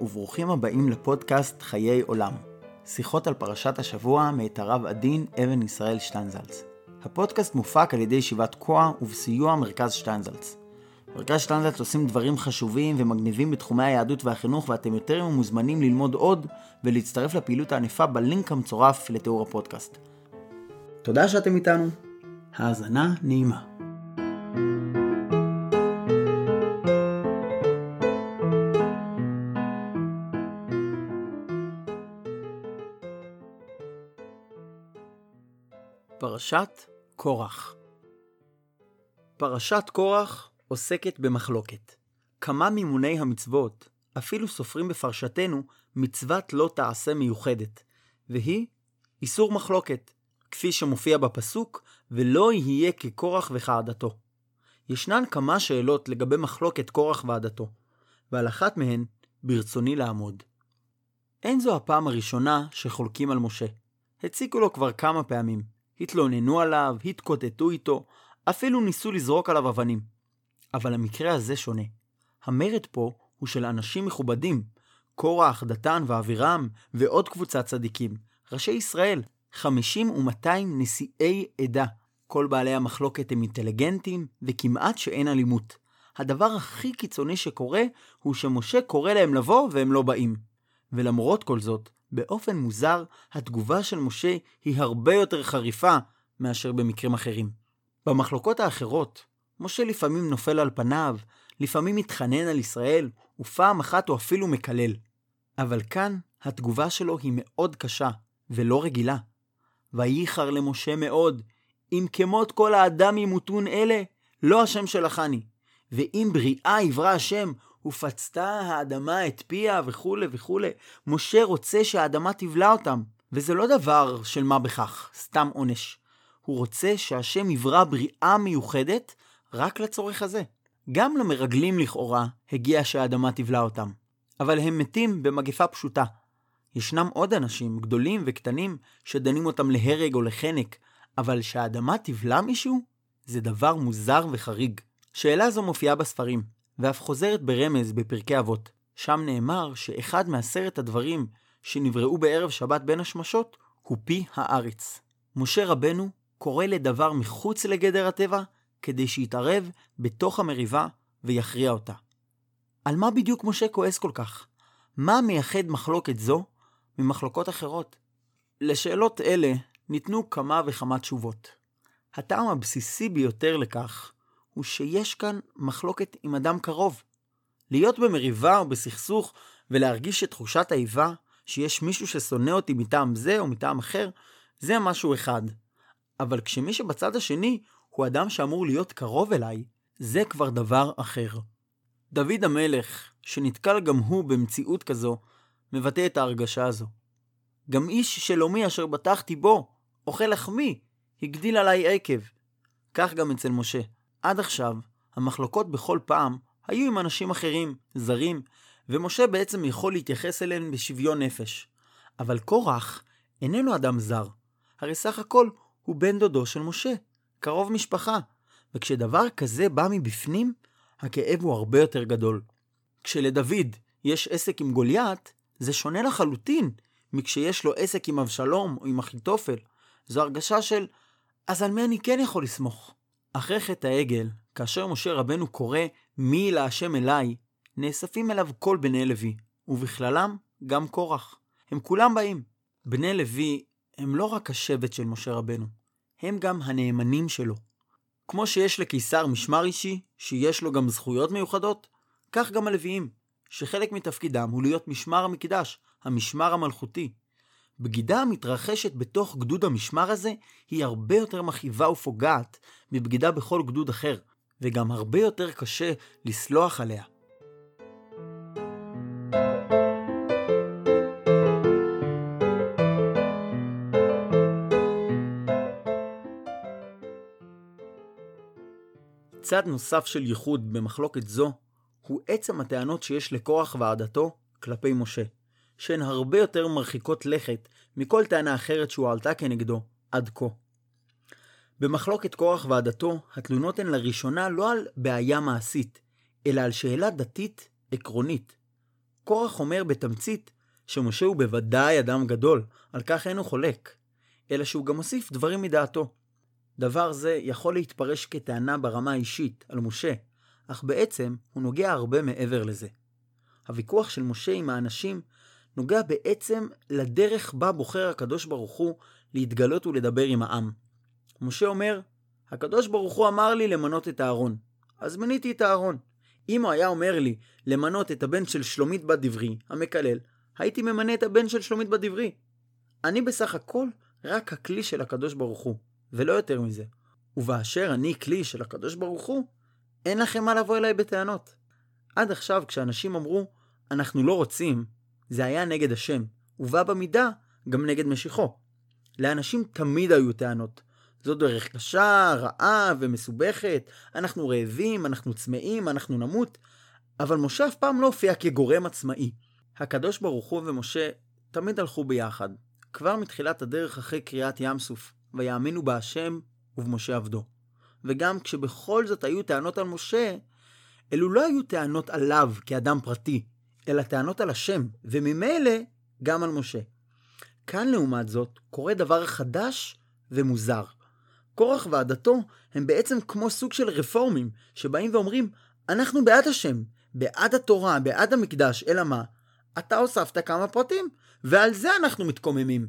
וברוכים הבאים לפודקאסט חיי עולם. שיחות על פרשת השבוע מאת הרב עדין אבן ישראל שטיינזלץ. הפודקאסט מופק על ידי ישיבת כוח ובסיוע מרכז שטיינזלץ. מרכז שטיינזלץ עושים דברים חשובים ומגניבים בתחומי היהדות והחינוך ואתם יותר מוזמנים ללמוד עוד ולהצטרף לפעילות הענפה בלינק המצורף לתיאור הפודקאסט. תודה שאתם איתנו. האזנה נעימה. פרשת קורח פרשת קורח עוסקת במחלוקת. כמה מימוני המצוות אפילו סופרים בפרשתנו מצוות לא תעשה מיוחדת, והיא איסור מחלוקת, כפי שמופיע בפסוק, ולא יהיה כקורח וכעדתו. ישנן כמה שאלות לגבי מחלוקת קורח ועדתו, ועל אחת מהן ברצוני לעמוד. אין זו הפעם הראשונה שחולקים על משה. הציקו לו כבר כמה פעמים, התלוננו עליו, התקוטטו איתו, אפילו ניסו לזרוק עליו אבנים. אבל המקרה הזה שונה. המרד פה הוא של אנשים מכובדים, קורח, דתן ואבירם, ועוד קבוצת צדיקים, ראשי ישראל, חמישים ומאתיים נשיאי עדה. כל בעלי המחלוקת הם אינטליגנטים, וכמעט שאין אלימות. הדבר הכי קיצוני שקורה, הוא שמשה קורא להם לבוא והם לא באים. ולמרות כל זאת, באופן מוזר, התגובה של משה היא הרבה יותר חריפה מאשר במקרים אחרים. במחלוקות האחרות, משה לפעמים נופל על פניו, לפעמים מתחנן על ישראל, ופעם אחת הוא אפילו מקלל. אבל כאן התגובה שלו היא מאוד קשה, ולא רגילה. וייחר למשה מאוד, אם כמות כל האדם ימותון אלה, לא השם שלחני. ואם בריאה יברא השם, ופצתה האדמה את פיה וכולי וכולי. משה רוצה שהאדמה תבלע אותם, וזה לא דבר של מה בכך, סתם עונש. הוא רוצה שהשם יברא בריאה מיוחדת רק לצורך הזה. גם למרגלים לכאורה הגיע שהאדמה תבלע אותם, אבל הם מתים במגפה פשוטה. ישנם עוד אנשים, גדולים וקטנים, שדנים אותם להרג או לחנק, אבל שהאדמה תבלע מישהו? זה דבר מוזר וחריג. שאלה זו מופיעה בספרים, ואף חוזרת ברמז בפרקי אבות. שם נאמר שאחד מעשרת הדברים שנבראו בערב שבת בין השמשות הוא פי הארץ. משה רבנו קורא לדבר מחוץ לגדר הטבע כדי שיתערב בתוך המריבה ויכריע אותה. על מה בדיוק משה כועס כל כך? מה מייחד מחלוקת זו ממחלוקות אחרות? לשאלות אלה ניתנו כמה וכמה תשובות. הטעם הבסיסי ביותר לכך הוא שיש כאן מחלוקת עם אדם קרוב. להיות במריבה או בסכסוך ולהרגיש את תחושת האיבה שיש מישהו ששונא אותי מטעם זה או מטעם אחר, זה משהו אחד. אבל כשמי שבצד השני הוא אדם שאמור להיות קרוב אליי, זה כבר דבר אחר. דוד המלך, שנתקל גם הוא במציאות כזו, מבטא את ההרגשה הזו. גם איש שלומי אשר בטחתי בו, אוכל לחמי, הגדיל עליי עקב. כך גם אצל משה. עד עכשיו, המחלוקות בכל פעם היו עם אנשים אחרים, זרים, ומשה בעצם יכול להתייחס אליהם בשוויון נפש. אבל קורח איננו אדם זר. הרי סך הכל הוא בן דודו של משה, קרוב משפחה. וכשדבר כזה בא מבפנים, הכאב הוא הרבה יותר גדול. כשלדוד יש עסק עם גוליית, זה שונה לחלוטין מכשיש לו עסק עם אבשלום או עם אחיתופל. זו הרגשה של, אז על מי אני כן יכול לסמוך? אחרי חטא העגל, כאשר משה רבנו קורא מי להשם אליי, נאספים אליו כל בני לוי, ובכללם גם קורח. הם כולם באים. בני לוי הם לא רק השבט של משה רבנו, הם גם הנאמנים שלו. כמו שיש לקיסר משמר אישי, שיש לו גם זכויות מיוחדות, כך גם הלוויים, שחלק מתפקידם הוא להיות משמר המקדש, המשמר המלכותי, בגידה המתרחשת בתוך גדוד המשמר הזה היא הרבה יותר מכאיבה ופוגעת מבגידה בכל גדוד אחר, וגם הרבה יותר קשה לסלוח עליה. צד נוסף של ייחוד במחלוקת זו הוא עצם הטענות שיש לקורח ועדתו כלפי משה. שהן הרבה יותר מרחיקות לכת מכל טענה אחרת שהועלתה כנגדו עד כה. במחלוקת קורח ועדתו, התלונות הן לראשונה לא על בעיה מעשית, אלא על שאלה דתית עקרונית. קורח אומר בתמצית שמשה הוא בוודאי אדם גדול, על כך אינו חולק, אלא שהוא גם מוסיף דברים מדעתו. דבר זה יכול להתפרש כטענה ברמה האישית על משה, אך בעצם הוא נוגע הרבה מעבר לזה. הוויכוח של משה עם האנשים נוגע בעצם לדרך בה בוחר הקדוש ברוך הוא להתגלות ולדבר עם העם. משה אומר, הקדוש ברוך הוא אמר לי למנות את אהרון, אז מניתי את אהרון. אם הוא היה אומר לי למנות את הבן של שלומית בת דברי, המקלל, הייתי ממנה את הבן של שלומית בת דברי. אני בסך הכל רק הכלי של הקדוש ברוך הוא, ולא יותר מזה. ובאשר אני כלי של הקדוש ברוך הוא, אין לכם מה לבוא אליי בטענות. עד עכשיו כשאנשים אמרו, אנחנו לא רוצים, זה היה נגד השם, ובא במידה גם נגד משיחו. לאנשים תמיד היו טענות. זו דרך קשה, רעה ומסובכת, אנחנו רעבים, אנחנו צמאים, אנחנו נמות, אבל משה אף פעם לא הופיע כגורם עצמאי. הקדוש ברוך הוא ומשה תמיד הלכו ביחד, כבר מתחילת הדרך אחרי קריאת ים סוף, ויאמינו בהשם ובמשה עבדו. וגם כשבכל זאת היו טענות על משה, אלו לא היו טענות עליו כאדם פרטי, אלא טענות על השם, וממילא גם על משה. כאן לעומת זאת קורה דבר חדש ומוזר. קורח ועדתו הם בעצם כמו סוג של רפורמים, שבאים ואומרים, אנחנו בעד השם, בעד התורה, בעד המקדש, אלא מה? אתה הוספת כמה פרטים, ועל זה אנחנו מתקוממים.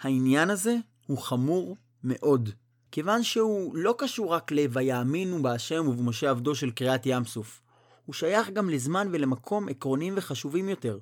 העניין הזה הוא חמור מאוד, כיוון שהוא לא קשור רק ל"ויאמינו בהשם ובמשה עבדו" של קריאת ים סוף. הוא שייך גם לזמן ולמקום עקרוניים וחשובים יותר.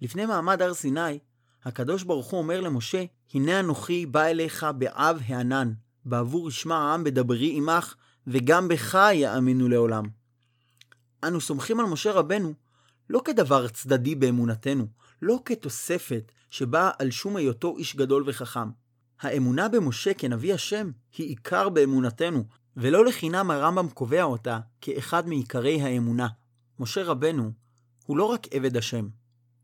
לפני מעמד הר סיני, הקדוש ברוך הוא אומר למשה, הנה אנוכי בא אליך באב הענן, בעבור ישמע העם בדברי עמך, וגם בך יאמינו לעולם. אנו סומכים על משה רבנו לא כדבר צדדי באמונתנו, לא כתוספת שבאה על שום היותו איש גדול וחכם. האמונה במשה כנביא השם היא עיקר באמונתנו, ולא לחינם הרמב"ם קובע אותה כאחד מעיקרי האמונה. משה רבנו הוא לא רק עבד השם,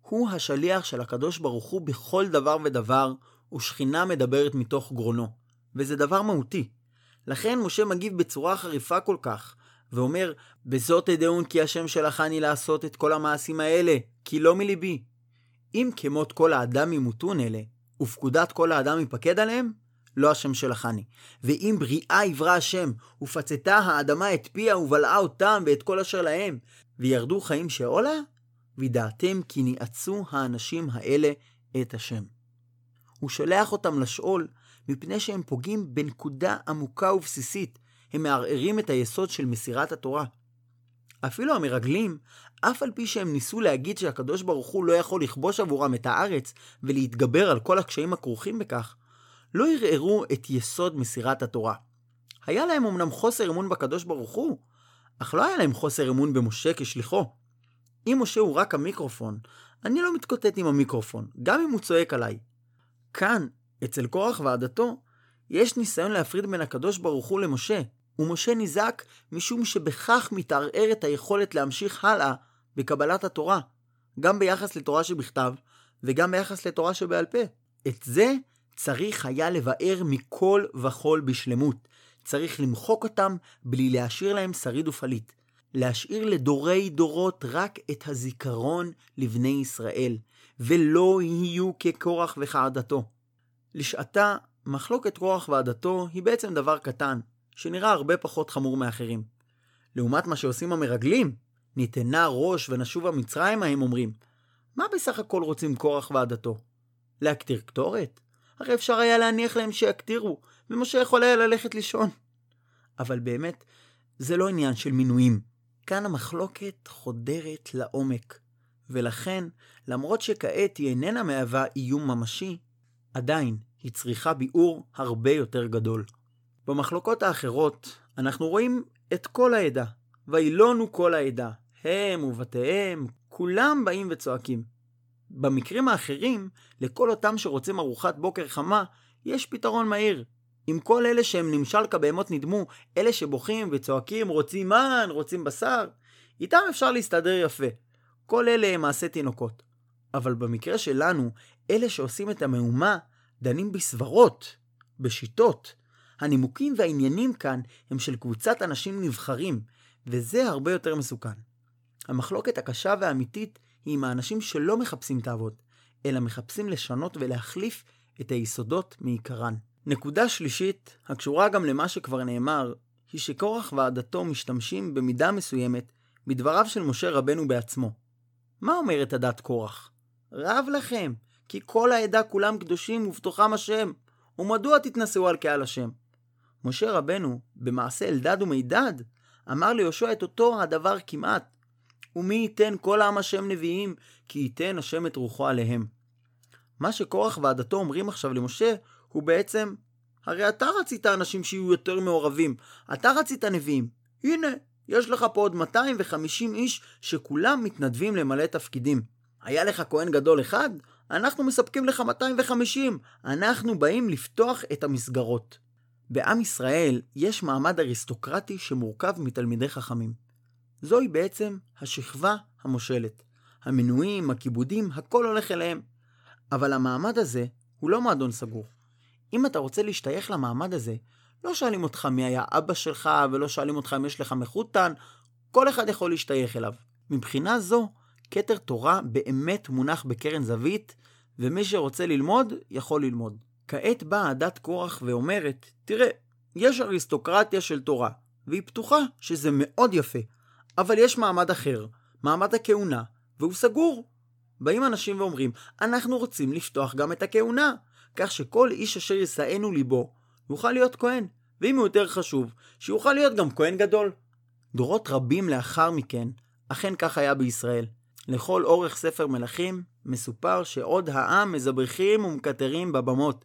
הוא השליח של הקדוש ברוך הוא בכל דבר ודבר, ושכינה מדברת מתוך גרונו. וזה דבר מהותי. לכן משה מגיב בצורה חריפה כל כך, ואומר, בזאת אדעון כי השם שלחני לעשות את כל המעשים האלה, כי לא מליבי. אם כמות כל האדם ימותון אלה, ופקודת כל האדם ייפקד עליהם, לא השם שלחני. ואם בריאה יברא השם, ופצתה האדמה את פיה ובלעה אותם ואת כל אשר להם, וירדו חיים שאולה, וידעתם כי ניאצו האנשים האלה את השם. הוא שולח אותם לשאול מפני שהם פוגעים בנקודה עמוקה ובסיסית, הם מערערים את היסוד של מסירת התורה. אפילו המרגלים, אף על פי שהם ניסו להגיד שהקדוש ברוך הוא לא יכול לכבוש עבורם את הארץ ולהתגבר על כל הקשיים הכרוכים בכך, לא ערערו את יסוד מסירת התורה. היה להם אמנם חוסר אמון בקדוש ברוך הוא, אך לא היה להם חוסר אמון במשה כשליחו. אם משה הוא רק המיקרופון, אני לא מתקוטט עם המיקרופון, גם אם הוא צועק עליי. כאן, אצל קורח ועדתו, יש ניסיון להפריד בין הקדוש ברוך הוא למשה, ומשה נזעק משום שבכך מתערערת היכולת להמשיך הלאה בקבלת התורה, גם ביחס לתורה שבכתב, וגם ביחס לתורה שבעל פה. את זה צריך היה לבאר מכל וכול בשלמות. צריך למחוק אותם בלי להשאיר להם שריד ופליט. להשאיר לדורי דורות רק את הזיכרון לבני ישראל, ולא יהיו כקורח וכעדתו. לשעתה, מחלוקת קורח ועדתו היא בעצם דבר קטן, שנראה הרבה פחות חמור מאחרים. לעומת מה שעושים המרגלים, ניתנה ראש ונשובה מצרימה הם אומרים, מה בסך הכל רוצים קורח ועדתו? להקטיר קטורת? הרי אפשר היה להניח להם שיקטירו, ומשה יכול היה ללכת לישון. אבל באמת, זה לא עניין של מינויים. כאן המחלוקת חודרת לעומק, ולכן, למרות שכעת היא איננה מהווה איום ממשי, עדיין היא צריכה ביאור הרבה יותר גדול. במחלוקות האחרות אנחנו רואים את כל העדה, וילונו כל העדה, הם ובתיהם, כולם באים וצועקים. במקרים האחרים, לכל אותם שרוצים ארוחת בוקר חמה, יש פתרון מהיר. עם כל אלה שהם נמשל כבהמות נדמו, אלה שבוכים וצועקים, רוצים מן, רוצים בשר, איתם אפשר להסתדר יפה. כל אלה הם מעשה תינוקות. אבל במקרה שלנו, אלה שעושים את המהומה, דנים בסברות, בשיטות. הנימוקים והעניינים כאן הם של קבוצת אנשים נבחרים, וזה הרבה יותר מסוכן. המחלוקת הקשה והאמיתית היא עם האנשים שלא מחפשים תאוות, אלא מחפשים לשנות ולהחליף את היסודות מעיקרן. נקודה שלישית, הקשורה גם למה שכבר נאמר, היא שקורח ועדתו משתמשים במידה מסוימת מדבריו של משה רבנו בעצמו. מה אומרת הדת קורח? רב לכם, כי כל העדה כולם קדושים ובתוכם השם, ומדוע תתנשאו על קהל השם? משה רבנו, במעשה אלדד ומידד, אמר ליהושע את אותו הדבר כמעט, ומי ייתן כל עם השם נביאים, כי ייתן השם את רוחו עליהם. מה שקורח ועדתו אומרים עכשיו למשה, הוא בעצם, הרי אתה רצית אנשים שיהיו יותר מעורבים, אתה רצית נביאים. הנה, יש לך פה עוד 250 איש שכולם מתנדבים למלא תפקידים. היה לך כהן גדול אחד? אנחנו מספקים לך 250. אנחנו באים לפתוח את המסגרות. בעם ישראל יש מעמד אריסטוקרטי שמורכב מתלמידי חכמים. זוהי בעצם השכבה המושלת. המנויים, הכיבודים, הכל הולך אליהם. אבל המעמד הזה הוא לא מועדון סגור. אם אתה רוצה להשתייך למעמד הזה, לא שואלים אותך מי היה אבא שלך, ולא שואלים אותך אם יש לך מחותן, כל אחד יכול להשתייך אליו. מבחינה זו, כתר תורה באמת מונח בקרן זווית, ומי שרוצה ללמוד, יכול ללמוד. כעת באה עדת קורח ואומרת, תראה, יש אריסטוקרטיה של תורה, והיא פתוחה, שזה מאוד יפה, אבל יש מעמד אחר, מעמד הכהונה, והוא סגור. באים אנשים ואומרים, אנחנו רוצים לפתוח גם את הכהונה, כך שכל איש אשר ישאנו ליבו, יוכל להיות כהן, ואם הוא יותר חשוב, שיוכל להיות גם כהן גדול. דורות רבים לאחר מכן, אכן כך היה בישראל. לכל אורך ספר מלכים, מסופר שעוד העם מזבחים ומקטרים בבמות.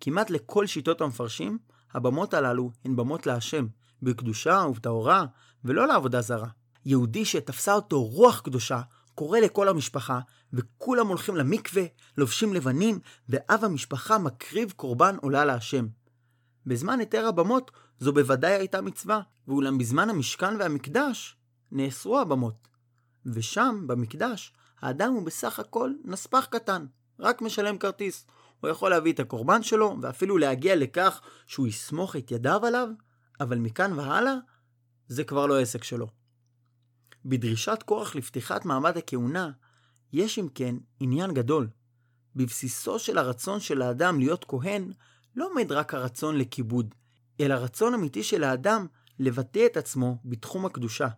כמעט לכל שיטות המפרשים, הבמות הללו הן במות להשם, בקדושה ובטהרה, ולא לעבודה זרה. יהודי שתפסה אותו רוח קדושה, קורא לכל המשפחה, וכולם הולכים למקווה, לובשים לבנים, ואב המשפחה מקריב קורבן עולה להשם. בזמן היתר הבמות זו בוודאי הייתה מצווה, ואולם בזמן המשכן והמקדש נאסרו הבמות. ושם, במקדש, האדם הוא בסך הכל נספח קטן, רק משלם כרטיס. הוא יכול להביא את הקורבן שלו, ואפילו להגיע לכך שהוא יסמוך את ידיו עליו, אבל מכאן והלאה, זה כבר לא עסק שלו. בדרישת כורח לפתיחת מעמד הכהונה, יש אם כן עניין גדול. בבסיסו של הרצון של האדם להיות כהן, לא עומד רק הרצון לכיבוד, אלא רצון אמיתי של האדם לבטא את עצמו בתחום הקדושה.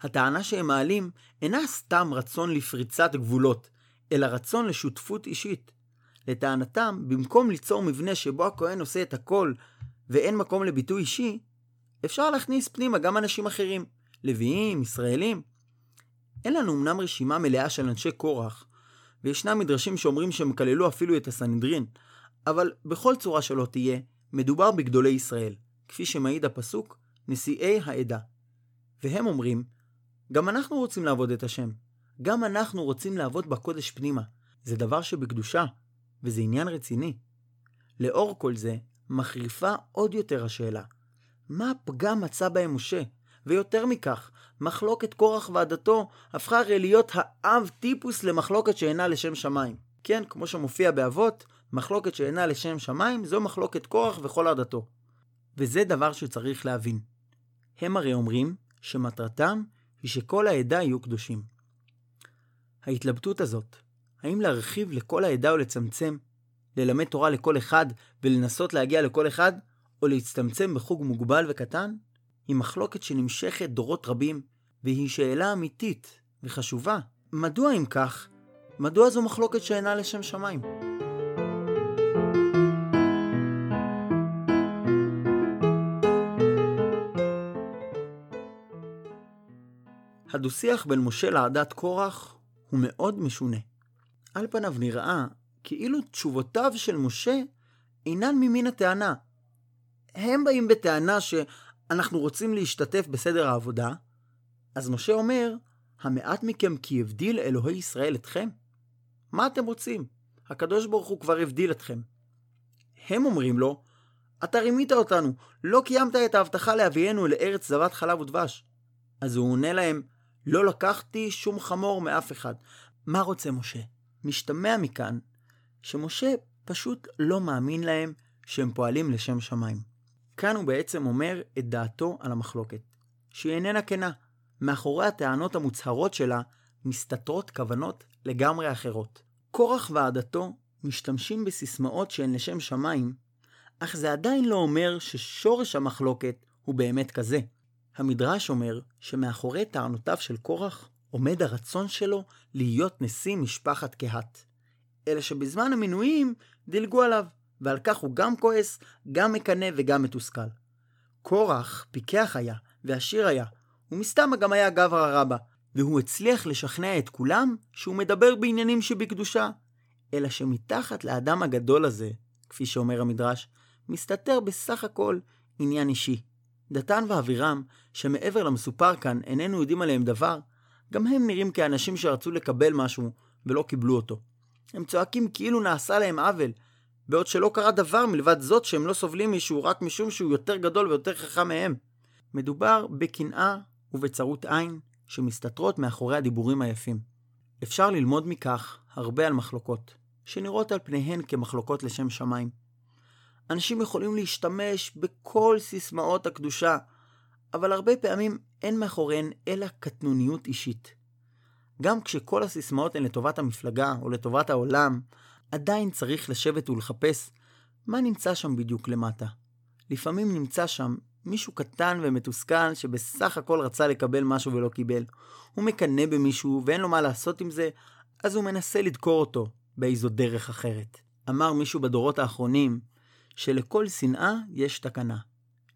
הטענה שהם מעלים אינה סתם רצון לפריצת גבולות, אלא רצון לשותפות אישית. לטענתם, במקום ליצור מבנה שבו הכהן עושה את הכל ואין מקום לביטוי אישי, אפשר להכניס פנימה גם אנשים אחרים, לוויים, ישראלים. אין לנו אמנם רשימה מלאה של אנשי קורח, וישנם מדרשים שאומרים שהם כללו אפילו את הסנהדרין, אבל בכל צורה שלא תהיה, מדובר בגדולי ישראל, כפי שמעיד הפסוק, נשיאי העדה. והם אומרים, גם אנחנו רוצים לעבוד את השם. גם אנחנו רוצים לעבוד בקודש פנימה. זה דבר שבקדושה, וזה עניין רציני. לאור כל זה, מחריפה עוד יותר השאלה, מה הפגם מצא בהם משה? ויותר מכך, מחלוקת קורח ועדתו הפכה הרי להיות האב טיפוס למחלוקת שאינה לשם שמיים. כן, כמו שמופיע באבות, מחלוקת שאינה לשם שמיים זו מחלוקת קורח וכל עדתו. וזה דבר שצריך להבין. הם הרי אומרים שמטרתם היא שכל העדה יהיו קדושים. ההתלבטות הזאת, האם להרחיב לכל העדה או לצמצם, ללמד תורה לכל אחד ולנסות להגיע לכל אחד, או להצטמצם בחוג מוגבל וקטן, היא מחלוקת שנמשכת דורות רבים, והיא שאלה אמיתית וחשובה. מדוע אם כך, מדוע זו מחלוקת שאינה לשם שמיים? הדו-שיח בין משה לעדת קורח הוא מאוד משונה. על פניו נראה כאילו תשובותיו של משה אינן ממין הטענה. הם באים בטענה שאנחנו רוצים להשתתף בסדר העבודה, אז משה אומר, המעט מכם כי הבדיל אלוהי ישראל אתכם? מה אתם רוצים? הקדוש ברוך הוא כבר הבדיל אתכם. הם אומרים לו, אתה רימית אותנו, לא קיימת את ההבטחה להביאנו לארץ זבת חלב ודבש. אז הוא עונה להם, לא לקחתי שום חמור מאף אחד. מה רוצה משה? משתמע מכאן שמשה פשוט לא מאמין להם שהם פועלים לשם שמיים. כאן הוא בעצם אומר את דעתו על המחלוקת, שהיא איננה כנה. מאחורי הטענות המוצהרות שלה מסתתרות כוונות לגמרי אחרות. קורח ועדתו משתמשים בסיסמאות שהן לשם שמיים, אך זה עדיין לא אומר ששורש המחלוקת הוא באמת כזה. המדרש אומר שמאחורי טענותיו של קורח עומד הרצון שלו להיות נשיא משפחת קהת. אלא שבזמן המינויים דילגו עליו, ועל כך הוא גם כועס, גם מקנא וגם מתוסכל. קורח פיקח היה, ועשיר היה, ומסתם גם היה גברא רבא, והוא הצליח לשכנע את כולם שהוא מדבר בעניינים שבקדושה. אלא שמתחת לאדם הגדול הזה, כפי שאומר המדרש, מסתתר בסך הכל עניין אישי. דתן ואבירם, שמעבר למסופר כאן איננו יודעים עליהם דבר, גם הם נראים כאנשים שרצו לקבל משהו ולא קיבלו אותו. הם צועקים כאילו נעשה להם עוול, בעוד שלא קרה דבר מלבד זאת שהם לא סובלים מישהו רק משום שהוא יותר גדול ויותר חכם מהם. מדובר בקנאה ובצרות עין שמסתתרות מאחורי הדיבורים היפים. אפשר ללמוד מכך הרבה על מחלוקות, שנראות על פניהן כמחלוקות לשם שמיים. אנשים יכולים להשתמש בכל סיסמאות הקדושה, אבל הרבה פעמים אין מאחוריהן אלא קטנוניות אישית. גם כשכל הסיסמאות הן לטובת המפלגה או לטובת העולם, עדיין צריך לשבת ולחפש מה נמצא שם בדיוק למטה. לפעמים נמצא שם מישהו קטן ומתוסכל שבסך הכל רצה לקבל משהו ולא קיבל. הוא מקנא במישהו ואין לו מה לעשות עם זה, אז הוא מנסה לדקור אותו באיזו דרך אחרת. אמר מישהו בדורות האחרונים שלכל שנאה יש תקנה,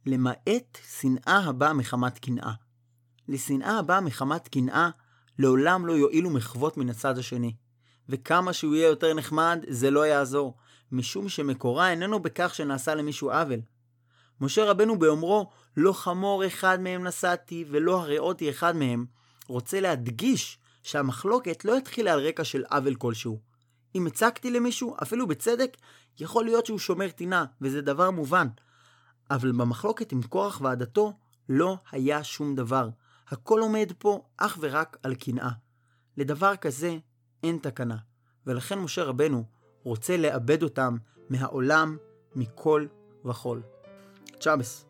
למעט שנאה הבאה מחמת קנאה. לשנאה הבאה מחמת קנאה לעולם לא יועילו מחוות מן הצד השני. וכמה שהוא יהיה יותר נחמד, זה לא יעזור, משום שמקורה איננו בכך שנעשה למישהו עוול. משה רבנו באומרו, לא חמור אחד מהם נשאתי ולא הריעותי אחד מהם, רוצה להדגיש שהמחלוקת לא התחילה על רקע של עוול כלשהו. אם הצקתי למישהו, אפילו בצדק, יכול להיות שהוא שומר טינה, וזה דבר מובן. אבל במחלוקת עם קורח ועדתו, לא היה שום דבר. הכל עומד פה אך ורק על קנאה. לדבר כזה אין תקנה, ולכן משה רבנו רוצה לאבד אותם מהעולם מכל וכול. צ'אבס